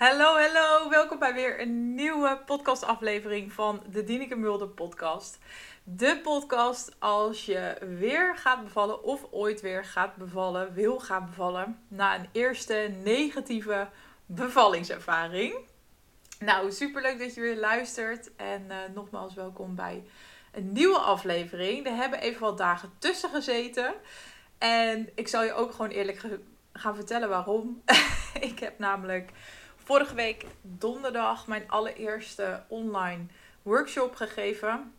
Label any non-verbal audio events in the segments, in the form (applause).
Hallo, hallo. Welkom bij weer een nieuwe podcastaflevering van de Dieneke Mulder podcast. De podcast als je weer gaat bevallen of ooit weer gaat bevallen, wil gaan bevallen na een eerste negatieve bevallingservaring. Nou, superleuk dat je weer luistert en uh, nogmaals welkom bij een nieuwe aflevering. Er hebben even wat dagen tussen gezeten en ik zal je ook gewoon eerlijk gaan vertellen waarom. (laughs) ik heb namelijk vorige week donderdag mijn allereerste online workshop gegeven.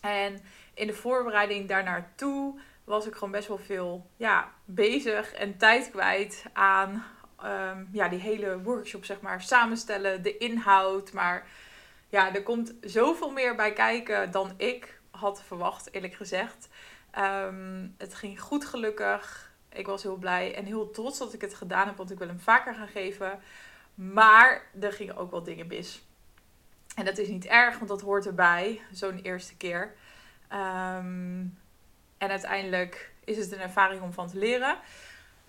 En in de voorbereiding daarnaartoe was ik gewoon best wel veel ja, bezig en tijd kwijt aan um, ja, die hele workshop, zeg maar, samenstellen, de inhoud. Maar ja, er komt zoveel meer bij kijken dan ik had verwacht, eerlijk gezegd. Um, het ging goed gelukkig. Ik was heel blij en heel trots dat ik het gedaan heb, want ik wil hem vaker gaan geven. Maar er gingen ook wel dingen mis. En dat is niet erg, want dat hoort erbij, zo'n eerste keer. Um, en uiteindelijk is het een ervaring om van te leren.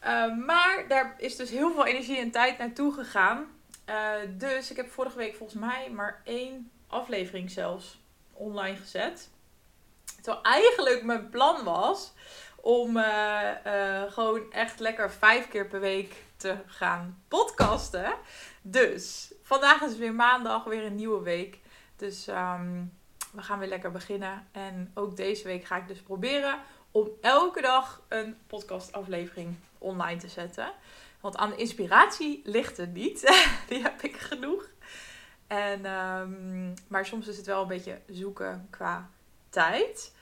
Uh, maar daar is dus heel veel energie en tijd naartoe gegaan. Uh, dus ik heb vorige week volgens mij maar één aflevering zelfs online gezet. Terwijl eigenlijk mijn plan was om uh, gewoon echt lekker vijf keer per week te gaan podcasten. Dus vandaag is weer maandag, weer een nieuwe week. Dus um, we gaan weer lekker beginnen. En ook deze week ga ik dus proberen om elke dag een podcastaflevering online te zetten. Want aan de inspiratie ligt het niet. (laughs) Die heb ik genoeg. En, um, maar soms is het wel een beetje zoeken qua tijd.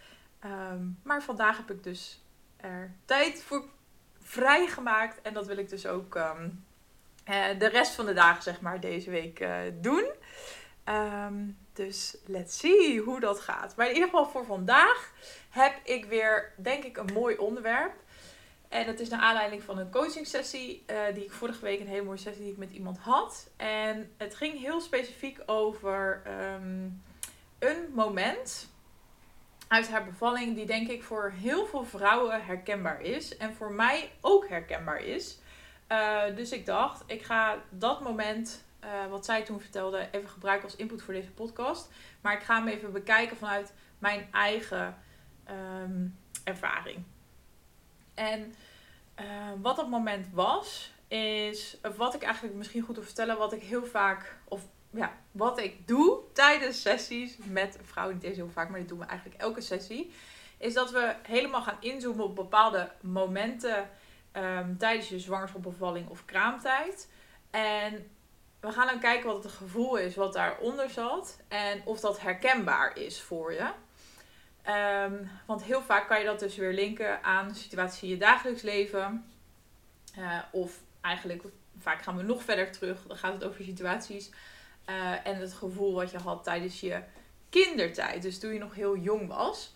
Um, maar vandaag heb ik dus er tijd voor vrijgemaakt. En dat wil ik dus ook um, uh, de rest van de dagen, zeg maar, deze week uh, doen. Um, dus let's see hoe dat gaat. Maar in ieder geval voor vandaag heb ik weer, denk ik, een mooi onderwerp. En dat is naar aanleiding van een coaching sessie uh, die ik vorige week, een hele mooie sessie die ik met iemand had. En het ging heel specifiek over um, een moment uit haar bevalling die denk ik voor heel veel vrouwen herkenbaar is. En voor mij ook herkenbaar is. Uh, dus ik dacht, ik ga dat moment, uh, wat zij toen vertelde, even gebruiken als input voor deze podcast. Maar ik ga hem even bekijken vanuit mijn eigen um, ervaring. En uh, wat dat moment was, is, of wat ik eigenlijk misschien goed wil vertellen, wat ik heel vaak, of ja, wat ik doe tijdens sessies met vrouwen, niet eens heel vaak, maar dit doen we eigenlijk elke sessie, is dat we helemaal gaan inzoomen op bepaalde momenten um, tijdens je zwangerschap, bevalling of kraamtijd. En we gaan dan kijken wat het gevoel is wat daaronder zat en of dat herkenbaar is voor je. Um, want heel vaak kan je dat dus weer linken aan situaties in je dagelijks leven. Uh, of eigenlijk, vaak gaan we nog verder terug. Dan gaat het over situaties uh, en het gevoel wat je had tijdens je kindertijd. Dus toen je nog heel jong was.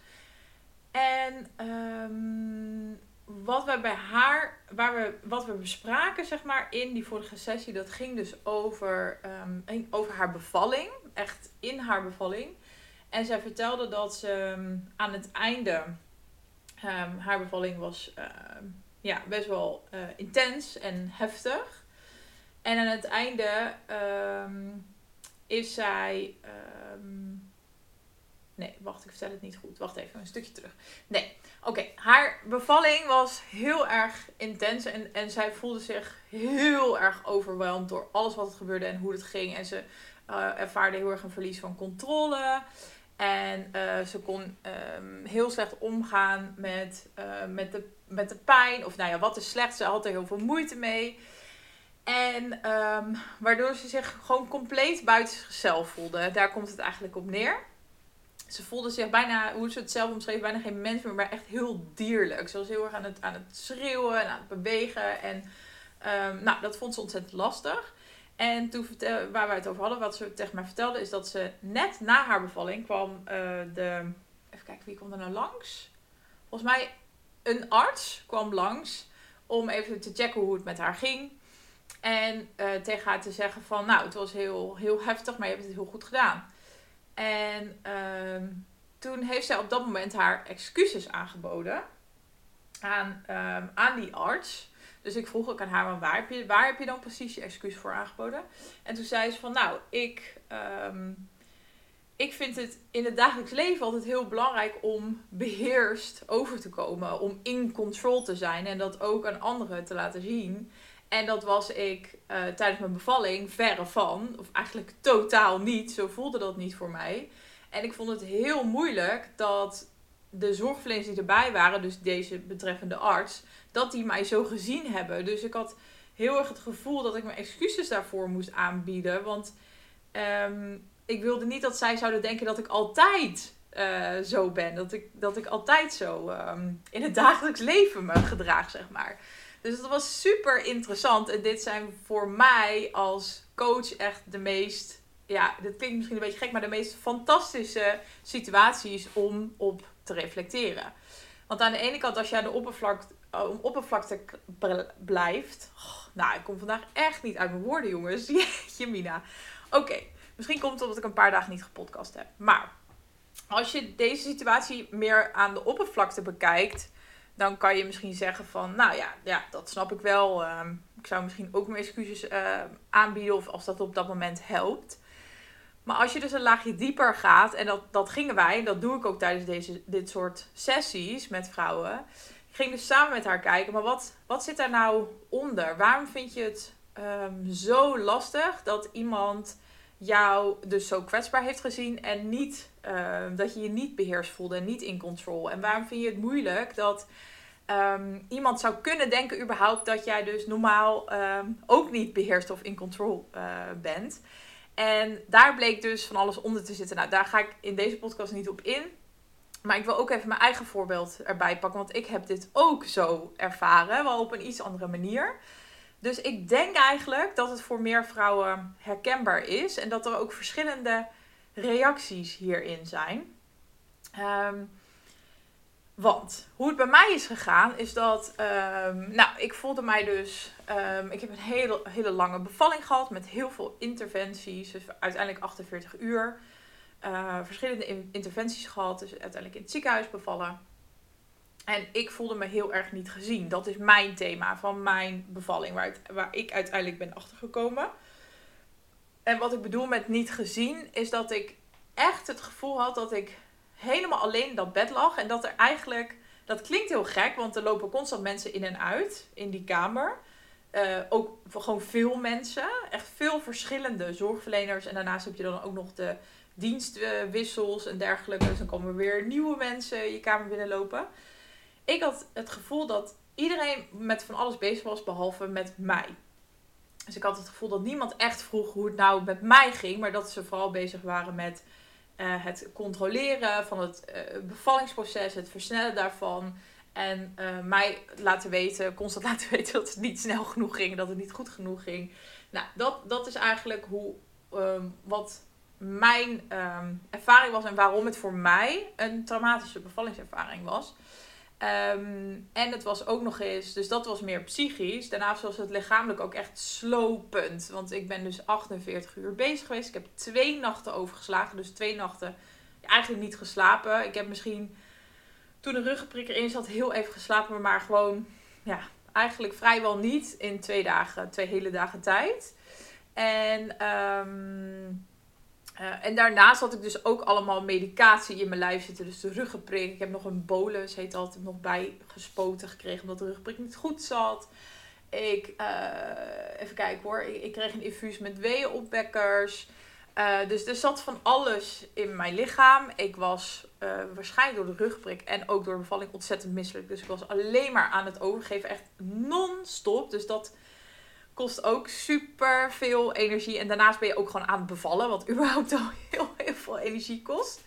En um, wat we bij haar, waar we, wat we bespraken, zeg maar, in die vorige sessie, dat ging dus over, um, over haar bevalling. Echt in haar bevalling. En zij vertelde dat ze um, aan het einde, haar bevalling was ja, best wel uh, intens en heftig. En aan het einde is zij. nee, wacht, ik vertel het niet goed. Wacht even, een stukje terug. Nee, Oké, haar bevalling was heel erg intens en, en zij voelde zich heel erg overweldigd door alles wat er gebeurde en hoe het ging. En ze uh, ervaarde heel erg een verlies van controle. En uh, ze kon um, heel slecht omgaan met, uh, met, de, met de pijn. Of nou ja, wat is slecht? Ze had er heel veel moeite mee. En um, waardoor ze zich gewoon compleet buiten zichzelf voelde. Daar komt het eigenlijk op neer ze voelde zich bijna, hoe ze het zelf omschreef, bijna geen mens meer, maar echt heel dierlijk. Ze was heel erg aan het, aan het schreeuwen en aan het bewegen. En um, nou, dat vond ze ontzettend lastig. En toen waar wij het over hadden, wat ze tegen mij vertelde, is dat ze net na haar bevalling kwam uh, de. Even kijken, wie kwam er nou langs? Volgens mij een arts kwam langs om even te checken hoe het met haar ging. En uh, tegen haar te zeggen van, nou, het was heel, heel heftig, maar je hebt het heel goed gedaan. En um, toen heeft zij op dat moment haar excuses aangeboden aan, um, aan die arts. Dus ik vroeg ook aan haar, waar heb, je, waar heb je dan precies je excuus voor aangeboden? En toen zei ze van, nou, ik, ehm, ik vind het in het dagelijks leven altijd heel belangrijk om beheerst over te komen. Om in control te zijn en dat ook aan anderen te laten zien. En dat was ik uh, tijdens mijn bevalling verre van. Of eigenlijk totaal niet. Zo voelde dat niet voor mij. En ik vond het heel moeilijk dat de zorgverleners die erbij waren, dus deze betreffende arts, dat die mij zo gezien hebben. Dus ik had heel erg het gevoel dat ik mijn excuses daarvoor moest aanbieden. Want ehm, ik wilde niet dat zij zouden denken dat ik altijd uh, zo ben. Dat ik, dat ik altijd zo um, in het dagelijks leven me gedraag, zeg maar. Dus dat was super interessant. En dit zijn voor mij als coach echt de meest, ja, dit klinkt misschien een beetje gek, maar de meest fantastische situaties om op te reflecteren. Want aan de ene kant, als je aan de oppervlakte, oppervlakte blijft. Oh, nou, ik kom vandaag echt niet uit mijn woorden, jongens. (laughs) Jeetje, Mina. Oké, misschien komt het omdat ik een paar dagen niet gepodcast heb. Maar als je deze situatie meer aan de oppervlakte bekijkt, dan kan je misschien zeggen van, nou ja, ja dat snap ik wel. Ehm, ik zou misschien ook mijn excuses uh, aanbieden of als dat op dat moment helpt. Maar als je dus een laagje dieper gaat, en dat, dat gingen wij, dat doe ik ook tijdens deze, dit soort sessies met vrouwen. Ik ging dus samen met haar kijken, maar wat, wat zit daar nou onder? Waarom vind je het um, zo lastig dat iemand jou dus zo kwetsbaar heeft gezien en niet, dat je je niet beheerst voelde en niet in control? En waarom vind je het moeilijk dat um, iemand zou kunnen denken überhaupt dat jij dus normaal ook niet beheerst of in control uh, bent? En daar bleek dus van alles onder te zitten. Nou, daar ga ik in deze podcast niet op in. Maar ik wil ook even mijn eigen voorbeeld erbij pakken. Want ik heb dit ook zo ervaren. Wel op een iets andere manier. Dus ik denk eigenlijk dat het voor meer vrouwen herkenbaar is. En dat er ook verschillende reacties hierin zijn. Um, want hoe het bij mij is gegaan, is dat. Um, nou, ik voelde mij dus. Um, ik heb een hele, hele lange bevalling gehad met heel veel interventies. Dus uiteindelijk 48 uur. Uh, verschillende interventies gehad. Dus uiteindelijk in het ziekenhuis bevallen. En ik voelde me heel erg niet gezien. Dat is mijn thema van mijn bevalling, waar, waar ik uiteindelijk ben achtergekomen. En wat ik bedoel met niet gezien, is dat ik echt het gevoel had dat ik helemaal alleen in dat bed lag. En dat er eigenlijk, dat klinkt heel gek, want er lopen constant mensen in en uit in die kamer. Uh, ook gewoon veel mensen, echt veel verschillende zorgverleners. En daarnaast heb je dan ook nog de dienstwissels en dergelijke. Dus dan komen weer nieuwe mensen je kamer binnenlopen. Ik had het gevoel dat iedereen met van alles bezig was, behalve met mij. Dus ik had het gevoel dat niemand echt vroeg hoe het nou met mij ging, maar dat ze vooral bezig waren met uh, het controleren van het uh, bevallingsproces, het versnellen daarvan. En uh, mij laten weten, constant (laughs) laten weten dat het niet snel genoeg ging, dat het niet goed genoeg ging. Nou, dat, dat is eigenlijk hoe, um, wat mijn um, ervaring was en waarom het voor mij een traumatische bevallingservaring was. Um, en het was ook nog eens, dus dat was meer psychisch. Daarna was het lichamelijk ook echt slopend. Want ik ben dus 48 uur bezig geweest. Ik heb twee nachten overgeslagen. Dus twee nachten eigenlijk niet geslapen. Ik heb misschien toen de ruggenprik erin zat heel even geslapen. Maar gewoon, ja, eigenlijk vrijwel niet in twee dagen, twee hele dagen tijd. En um, uh, en daarnaast had ik dus ook allemaal medicatie in mijn lijf zitten. Dus de ruggenprik. Ik heb nog een bolus, heet dat, nog bij gespoten gekregen. Omdat de ruggenprik niet goed zat. Ik, uh, even kijken hoor. Ik, ik, kreeg een infuus met weeënopwekkers. Uh, dus er zat van alles in mijn lichaam. Ik was waarschijnlijk door de rugprik en ook door de bevalling ontzettend misselijk. Dus ik was alleen maar aan het overgeven. Echt non-stop. Dus dat kost ook super veel energie. En daarnaast ben je ook gewoon aan het bevallen, wat (laughs) überhaupt al heel, heel veel energie kost.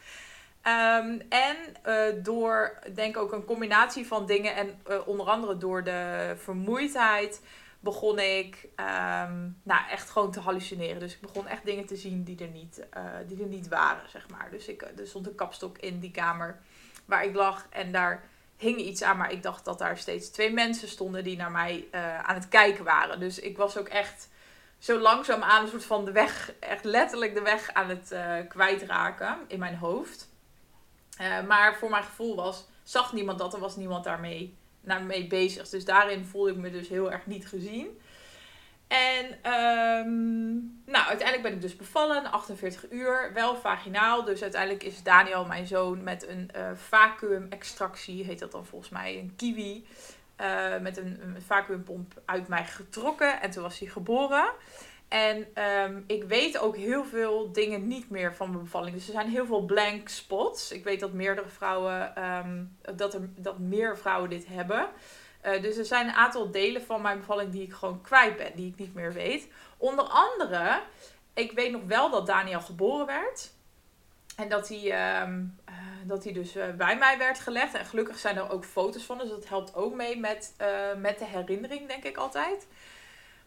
Um, en uh, door, denk ook een combinatie van dingen en uh, onder andere door de vermoeidheid begon ik um, nou, echt gewoon te hallucineren. Dus ik begon echt dingen te zien die er niet, uh, die er niet waren, zeg maar. Dus ik, er stond een kapstok in die kamer waar ik lag en daar hing iets aan, maar ik dacht dat daar steeds twee mensen stonden die naar mij uh, aan het kijken waren. Dus ik was ook echt zo langzaam aan een soort van de weg, echt letterlijk de weg aan het uh, kwijtraken in mijn hoofd. Uh, maar voor mijn gevoel was, zag niemand dat, er was niemand daarmee naar mee bezig. Dus daarin voelde ik me dus heel erg niet gezien. En ehm, nou, uiteindelijk ben ik dus bevallen, 48 uur, wel vaginaal. Dus uiteindelijk is Daniel, mijn zoon, met een uh, vacuüm-extractie, heet dat dan volgens mij, een kiwi, uh, met een, vacuümpomp uit mij getrokken. En toen was hij geboren. En um, ik weet ook heel veel dingen niet meer van mijn bevalling. Dus er zijn heel veel blank spots. Ik weet dat meerdere vrouwen, um, dat, er, dat meer vrouwen dit hebben. Uh, dus er zijn een aantal delen van mijn bevalling die ik gewoon kwijt ben, die ik niet meer weet. Onder andere, ik weet nog wel dat Daniel geboren werd. En dat hij, um, uh, dat hij dus uh, bij mij werd gelegd. En gelukkig zijn er ook foto's van, dus dat helpt ook mee met, met de herinnering, denk ik altijd.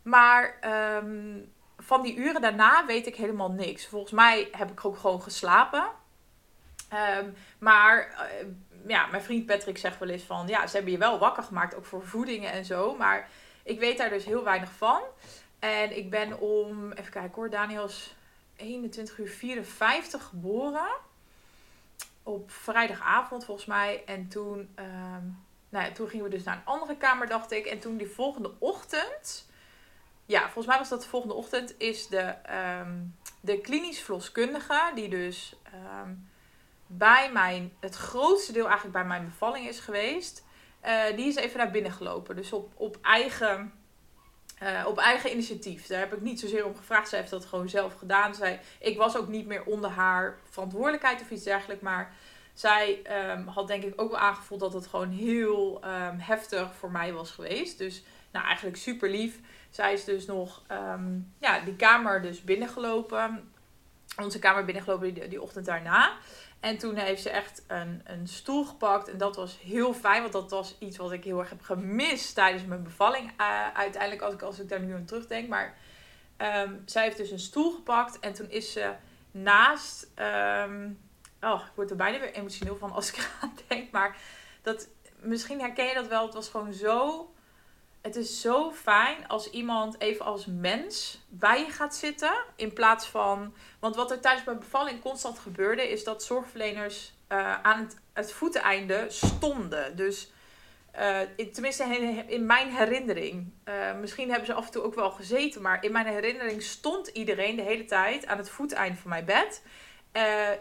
Maar um, van die uren daarna weet ik helemaal niks. Volgens mij heb ik ook gewoon geslapen. Um, maar ja, mijn vriend Patrick zegt wel eens van... Ja, ze hebben je wel wakker gemaakt, ook voor voedingen en zo. Maar ik weet daar dus heel weinig van. En ik ben om... Even kijken hoor, Daniel is 21 uur 54 geboren. Op vrijdagavond volgens mij. En toen... Um, nou ja, toen gingen we dus naar een andere kamer, dacht ik. En toen die volgende ochtend ja, volgens mij was dat de volgende ochtend, is de, um, de klinisch verloskundige, die dus um, bij mijn, het grootste deel eigenlijk bij mijn bevalling is geweest, uh, die is even naar binnen gelopen. Dus op, op, eigen, uh, op eigen initiatief. Daar heb ik niet zozeer om gevraagd. Zij heeft dat gewoon zelf gedaan. Zij, ik was ook niet meer onder haar verantwoordelijkheid of iets dergelijks, maar zij um, had denk ik ook wel aangevoeld dat het gewoon heel heftig voor mij was geweest. Dus nou, eigenlijk super lief. Zij is dus nog um, ja, die kamer dus binnengelopen. Onze kamer binnengelopen die, die ochtend daarna. En toen heeft ze echt een, een stoel gepakt. En dat was heel fijn, want dat was iets wat ik heel erg heb gemist tijdens mijn bevalling. Uh, uiteindelijk, als ik, als ik daar nu aan terugdenk. Maar um, zij heeft dus een stoel gepakt. En toen is ze naast. Um, oh, ik word er bijna weer emotioneel van als ik (laughs) eraan denk. Maar dat, misschien herken je dat wel. Het was gewoon zo het is zo fijn als iemand even als mens bij je gaat zitten. In plaats van. Want wat er tijdens mijn bevalling constant gebeurde, is dat zorgverleners uh, aan het, het voeteneinde stonden. Dus. Uh, in, tenminste, in, mijn herinnering. Uh, misschien hebben ze af en toe ook wel gezeten, maar in mijn herinnering stond iedereen de hele tijd aan het voeteinde van mijn bed.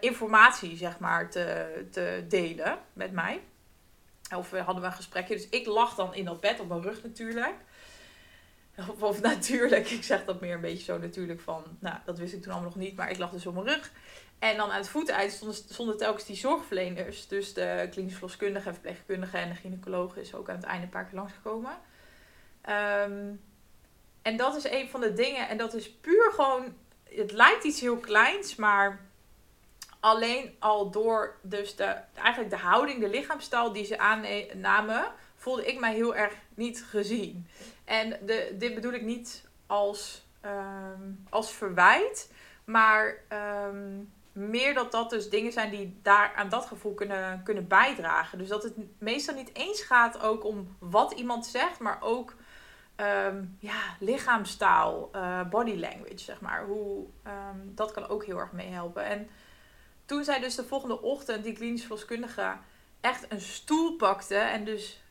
informatie, zeg maar, te, te delen met mij. Of we hadden we een gesprekje. Dus ik lag dan in dat bed op mijn rug natuurlijk. Of, natuurlijk, (laughs) ik zeg dat meer een beetje zo natuurlijk van, nou dat wist ik toen allemaal nog niet, maar ik lag dus op mijn rug. En dan aan het voeteneind stonden, stonden telkens die zorgverleners, dus de klinisch verloskundige verpleegkundige en de gynaecoloog is ook aan het einde een paar keer langsgekomen. Um, en dat is een van de dingen, en dat is puur gewoon, het lijkt iets heel kleins, maar alleen al door dus de, eigenlijk de houding, de lichaamstaal die ze aannamen, voelde ik mij heel erg niet gezien. En de, dit bedoel ik niet als, um, als verwijt, maar um, meer dat dat dus dingen zijn die daar aan dat gevoel kunnen, kunnen bijdragen. Dus dat het meestal niet eens gaat ook om wat iemand zegt, maar ook um, ja, lichaamstaal, uh, body language, zeg maar. Hoe, dat kan ook heel erg meehelpen. En toen zij dus de volgende ochtend, die klinisch verloskundige, echt een stoel pakte. En dus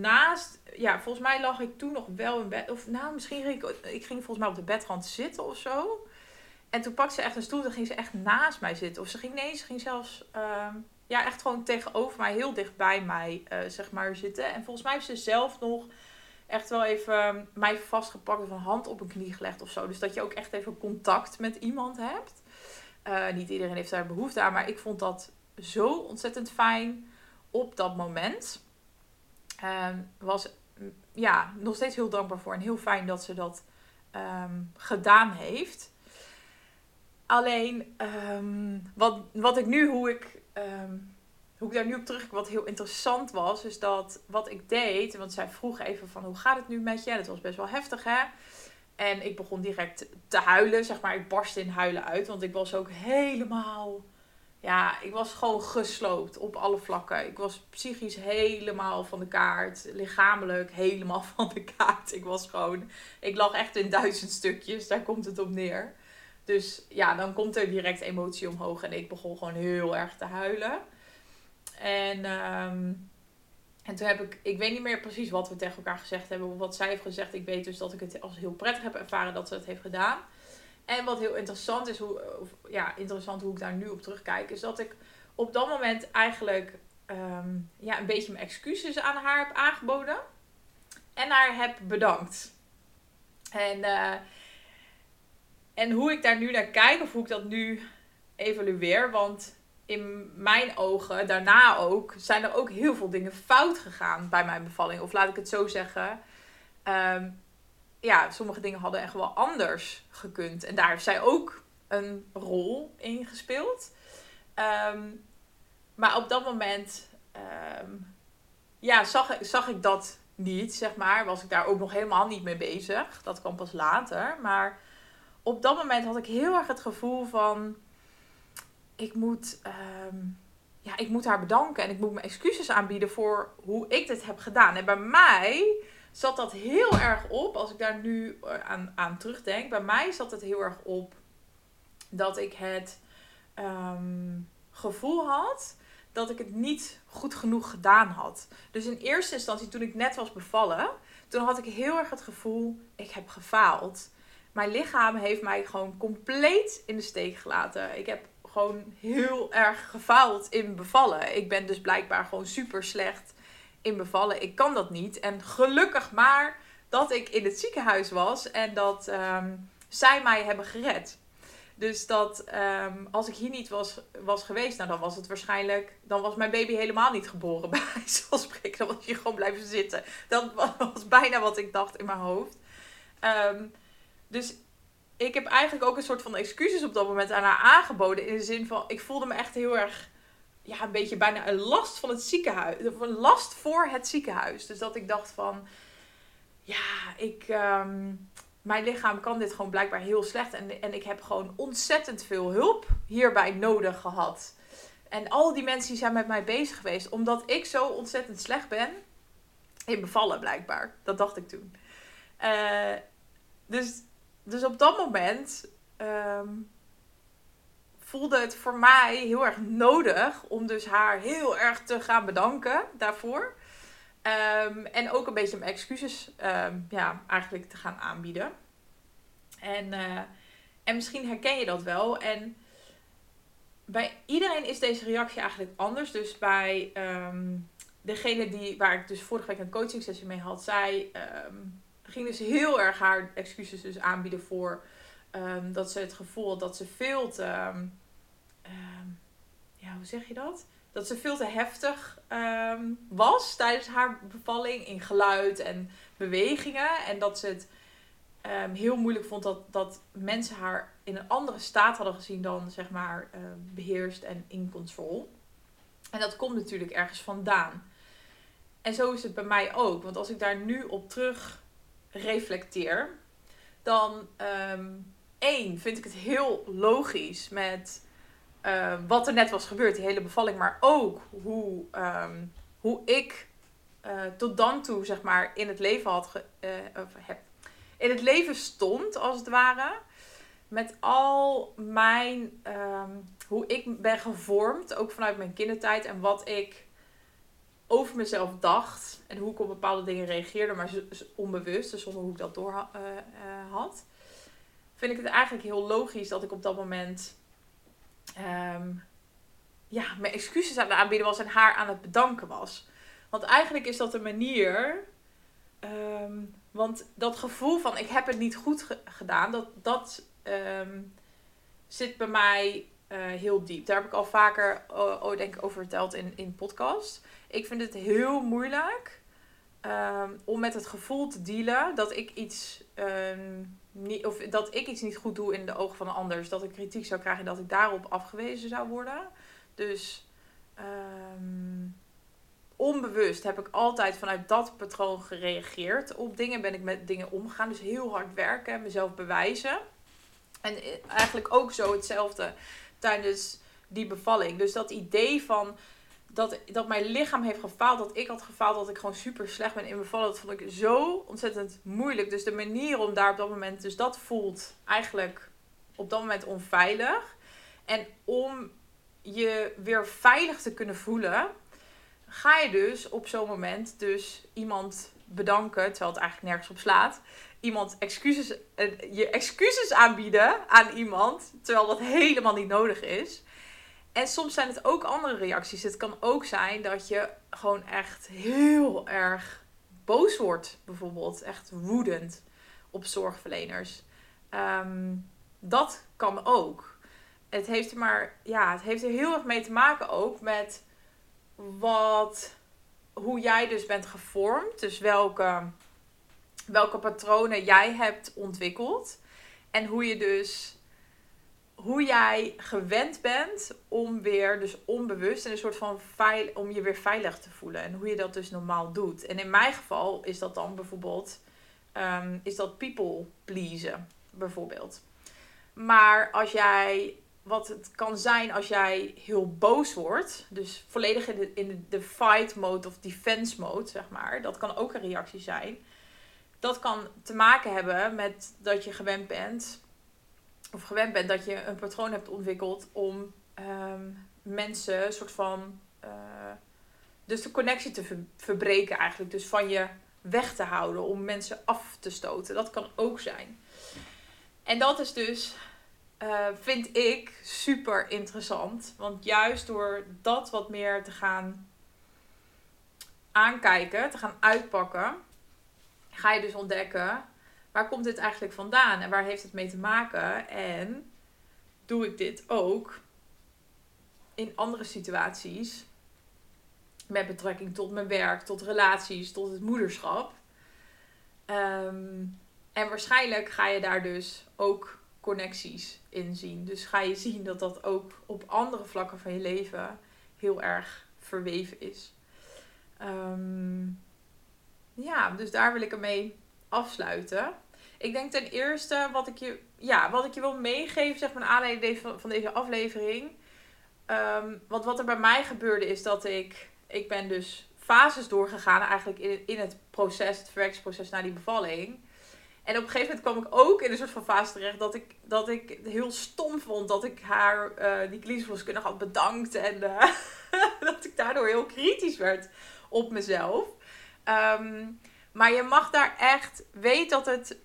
naast, ja, volgens mij lag ik toen nog wel in bed. Of nou, misschien ging ik, ik ging volgens mij op de bedrand zitten of zo. En toen pakte ze echt een stoel, dan ging ze echt naast mij zitten. Of ze ging, nee, ze ging zelfs, uh, ja, echt gewoon tegenover mij, heel dicht bij mij, uh, zeg maar, zitten. En volgens mij heeft ze zelf nog echt wel even mij vastgepakt of een hand op een knie gelegd of zo. Dus dat je ook echt even contact met iemand hebt. Uh, niet iedereen heeft daar behoefte aan, maar ik vond dat zo ontzettend fijn op dat moment. Uh, was ja, nog steeds heel dankbaar voor en heel fijn dat ze dat um, gedaan heeft. Alleen, um, wat, wat ik nu, hoe ik, um, hoe ik daar nu op terug, wat heel interessant was, is dat wat ik deed, want zij vroeg even van hoe gaat het nu met je? Dat was best wel heftig, hè? En ik begon direct te huilen, zeg maar. Ik barstte in huilen uit, want ik was ook helemaal... Ja, ik was gewoon gesloopt op alle vlakken. Ik was psychisch helemaal van de kaart. Lichamelijk helemaal (laughs) van de kaart. Ik was gewoon... Ik lag echt in duizend stukjes. Daar komt het op neer. Dus ja, dan komt er direct emotie omhoog. En ik begon gewoon heel erg te huilen. En um, En toen heb ik, ik weet niet meer precies wat we tegen elkaar gezegd hebben of wat zij heeft gezegd. Ik weet dus dat ik het als heel prettig heb ervaren dat ze het heeft gedaan. En wat heel interessant is, hoe, ja, interessant hoe ik daar nu op terugkijk, is dat ik op dat moment eigenlijk ehm, ja, een beetje mijn excuses aan haar heb aangeboden. En haar heb bedankt. En, uh, en hoe ik daar nu naar kijk, of hoe ik dat nu evalueer. Want in mijn ogen, daarna ook, zijn er ook heel veel dingen fout gegaan bij mijn bevalling. Of laat ik het zo zeggen. Um, ja, sommige dingen hadden echt wel anders gekund. En daar heeft zij ook een rol in gespeeld. Um, maar op dat moment um, ja, zag, zag ik dat niet, zeg maar. Was ik daar ook nog helemaal niet mee bezig. Dat kwam pas later. Maar op dat moment had ik heel erg het gevoel van... Ik moet, um, ja, ik moet haar bedanken en ik moet mijn excuses aanbieden voor hoe ik dit heb gedaan. En bij mij zat dat heel erg op, als ik daar nu eh, aan, aan terugdenk. Bij mij zat het heel erg op dat ik het um, gevoel had dat ik het niet goed genoeg gedaan had. Dus in eerste instantie, toen ik net was bevallen, toen had ik heel erg het gevoel, ik heb gefaald. Mijn lichaam heeft mij gewoon compleet in de steek gelaten. Ik heb gewoon heel erg gefaald in bevallen. Ik ben dus blijkbaar gewoon super slecht in bevallen. Ik kan dat niet. En gelukkig maar dat ik in het ziekenhuis was en dat um, zij mij hebben gered. Dus dat um, als ik hier niet was, was geweest, nou dan was het waarschijnlijk, dan was mijn baby helemaal niet geboren (laughs) bij van spreken. Dan was je gewoon blijven zitten. Dat (laughs) was bijna wat ik dacht in mijn hoofd. Um, dus ik heb eigenlijk ook een soort van excuses op dat moment aan haar aangeboden. In de zin van, ik voelde me echt heel erg, ja, een beetje bijna een last van het ziekenhuis. Een last voor het ziekenhuis. Dus dat ik dacht van, ja, ik... Um, mijn lichaam kan dit gewoon blijkbaar heel slecht. En, en ik heb gewoon ontzettend veel hulp hierbij nodig gehad. En al die mensen die zijn met mij bezig geweest. Omdat ik zo ontzettend slecht ben. In bevallen blijkbaar. Dat dacht ik toen. Uh, dus, dus op dat moment um, voelde het voor mij heel erg nodig. Om dus haar heel erg te gaan bedanken daarvoor. Um, en ook een beetje mijn excuses um, ja, eigenlijk te gaan aanbieden. En, uh, en misschien herken je dat wel. En bij iedereen is deze reactie eigenlijk anders. Dus bij um, degene die, waar ik dus vorige week een coaching sessie mee had, zij ging dus heel erg haar excuses dus aanbieden voor dat ze het gevoel dat ze veel te, ja, hoe zeg je dat? dat ze veel te heftig was tijdens haar bevalling in geluid en bewegingen. En dat ze het heel moeilijk vond dat, dat mensen haar in een andere staat hadden gezien dan zeg maar beheerst en in control. En dat komt natuurlijk ergens vandaan. En zo is het bij mij ook. Want als ik daar nu op terug reflecteer, dan um, één vind ik het heel logisch met uh, wat er net was gebeurd, die hele bevalling, maar ook hoe, um, hoe ik uh, tot dan toe, zeg maar, in het leven had ge, uh, heb, in het leven stond, als het ware. Met al mijn, hoe ik ben gevormd, ook vanuit mijn kindertijd en wat ik over mezelf dacht en hoe ik op bepaalde dingen reageerde, maar onbewust, dus zonder hoe ik dat door had. Vind ik het eigenlijk heel logisch dat ik op dat moment um, ja, mijn excuses aan het aanbieden was en haar aan het bedanken was. Want eigenlijk is dat een manier. Um, want dat gevoel van ik heb het niet goed ge gedaan, dat, dat um, zit bij mij uh, heel diep. Daar heb ik al vaker uh, denk ik over verteld in, in podcast. Ik vind het heel moeilijk um, om met het gevoel te dealen dat ik iets um, niet, of dat ik iets niet goed doe in de ogen van een ander. Dus dat ik kritiek zou krijgen en dat ik daarop afgewezen zou worden. Dus um, onbewust heb ik altijd vanuit dat patroon gereageerd. Op dingen ben ik met dingen omgegaan. Dus heel hard werken, mezelf bewijzen. En eh, eigenlijk ook zo hetzelfde tijdens die bevalling. Dus dat idee van dat, dat mijn lichaam heeft gefaald, dat ik had gefaald, dat ik gewoon super slecht ben in bevallen. Dat vond ik zo ontzettend moeilijk. Dus de manier om daar op dat moment, dus dat voelt eigenlijk op dat moment onveilig. En om je weer veilig te kunnen voelen, ga je dus op zo'n moment dus iemand bedanken, terwijl het eigenlijk nergens op slaat. Iemand excuses, eh, je excuses aanbieden aan iemand, terwijl dat helemaal niet nodig is. En soms zijn het ook andere reacties. Het kan ook zijn dat je gewoon echt heel erg boos wordt, bijvoorbeeld. Echt woedend op zorgverleners. Ehm, dat kan ook. Het heeft er maar, ja, het heeft er heel erg mee te maken ook met wat, hoe jij dus bent gevormd. Dus welke, welke patronen jij hebt ontwikkeld. En hoe je dus hoe jij gewend bent om weer, dus onbewust, en een soort van veil, om je weer veilig te voelen. En hoe je dat dus normaal doet. En in mijn geval is dat dan bijvoorbeeld, um, is dat people pleasen, bijvoorbeeld. Maar als jij, wat het kan zijn als jij heel boos wordt, dus volledig in de fight mode of defense mode, zeg maar, dat kan ook een reactie zijn. Dat kan te maken hebben met dat je gewend bent of gewend bent dat je een patroon hebt ontwikkeld om ehm, mensen een soort van. Uh, dus de connectie te verbreken eigenlijk. Dus van je weg te houden, om mensen af te stoten. Dat kan ook zijn. En dat is dus, uh, vind ik, super interessant. Want juist door dat wat meer te gaan aankijken, te gaan uitpakken, ga je dus ontdekken waar komt dit eigenlijk vandaan en waar heeft het mee te maken? En doe ik dit ook in andere situaties met betrekking tot mijn werk, tot relaties, tot het moederschap? Ehm, en waarschijnlijk ga je daar dus ook connecties in zien. Dus ga je zien dat dat ook op andere vlakken van je leven heel erg verweven is. Ehm, ja, dus daar wil ik ermee afsluiten. Ik denk ten eerste wat ik je, ja, wat ik je wil meegeven, zeg maar, naar aanleiding van deze aflevering. Um, want wat er bij mij gebeurde is dat ik, ik ben dus fases doorgegaan eigenlijk in, in het proces, het verwerkingsproces naar die bevalling. En op een gegeven moment kwam ik ook in een soort van fase terecht dat ik, dat ik heel stom vond dat ik haar, uh, die klinischverloskundige had bedankt. En uh, (laughs) dat ik daardoor heel kritisch werd op mezelf. Um, maar je mag daar echt, weet dat het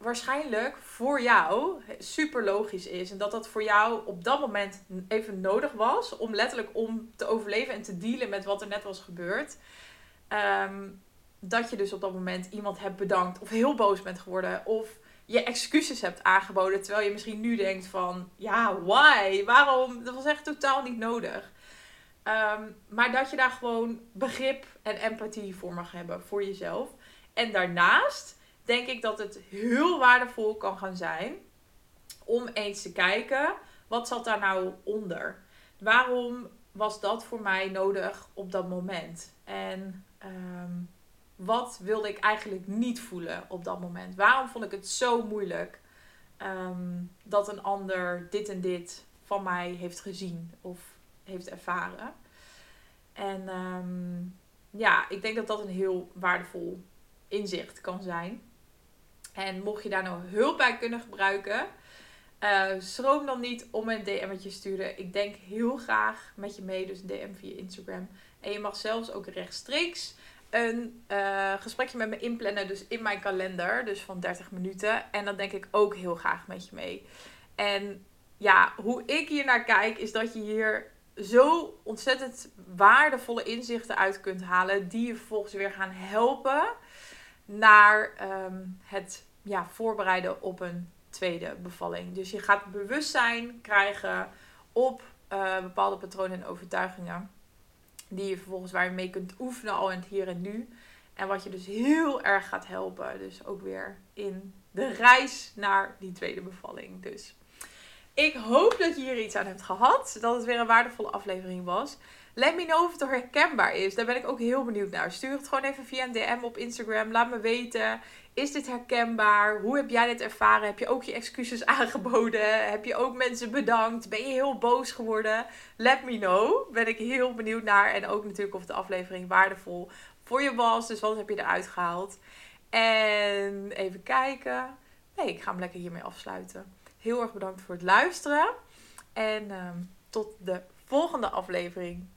waarschijnlijk voor jou super logisch is. En dat dat voor jou op dat moment even nodig was. Om letterlijk om te overleven en te dealen met wat er net was gebeurd. Ehm, dat je dus op dat moment iemand hebt bedankt. Of heel boos bent geworden. Of je excuses hebt aangeboden. Terwijl je misschien nu denkt van... Ja, why? Waarom? Dat was echt totaal niet nodig. Ehm, maar dat je daar gewoon begrip en empathie voor mag hebben. Voor jezelf. En daarnaast denk ik dat het heel waardevol kan gaan zijn om eens te kijken, wat zat daar nou onder? Waarom was dat voor mij nodig op dat moment? En ehm, wat wilde ik eigenlijk niet voelen op dat moment? Waarom vond ik het zo moeilijk ehm, dat een ander dit en dit van mij heeft gezien of heeft ervaren? En ehm, ja, ik denk dat dat een heel waardevol inzicht kan zijn. En mocht je daar nou hulp bij kunnen gebruiken, uh, schroom dan niet om een DM'tje te sturen. Ik denk heel graag met je mee, dus een DM via Instagram. En je mag zelfs ook rechtstreeks een uh, gesprekje met me inplannen, dus in mijn kalender, dus van 30 minuten. En dan denk ik ook heel graag met je mee. En ja, hoe ik hier naar kijk, is dat je hier zo ontzettend waardevolle inzichten uit kunt halen, die je vervolgens weer gaan helpen naar ehm, het ja, voorbereiden op een tweede bevalling. Dus je gaat bewustzijn krijgen op uh, bepaalde patronen en overtuigingen. Die je vervolgens waar je mee kunt oefenen al in het hier en nu. En wat je dus heel erg gaat helpen. Dus ook weer in de reis naar die tweede bevalling. Dus ik hoop dat je hier iets aan hebt gehad. Dat het weer een waardevolle aflevering was. Let me know of het herkenbaar is. Daar ben ik ook heel benieuwd naar. Stuur het gewoon even via een DM op Instagram. Laat me weten. Is dit herkenbaar? Hoe heb jij dit ervaren? Heb je ook je excuses (laughs) aangeboden? Heb je ook mensen bedankt? Ben je heel boos geworden? Let me know. Ben ik heel benieuwd naar. En ook natuurlijk of de aflevering waardevol voor je was. Dus wat heb je eruit gehaald? En even kijken. Nee, ik ga hem lekker hiermee afsluiten. Heel erg bedankt voor het luisteren. En ehm, tot de volgende aflevering.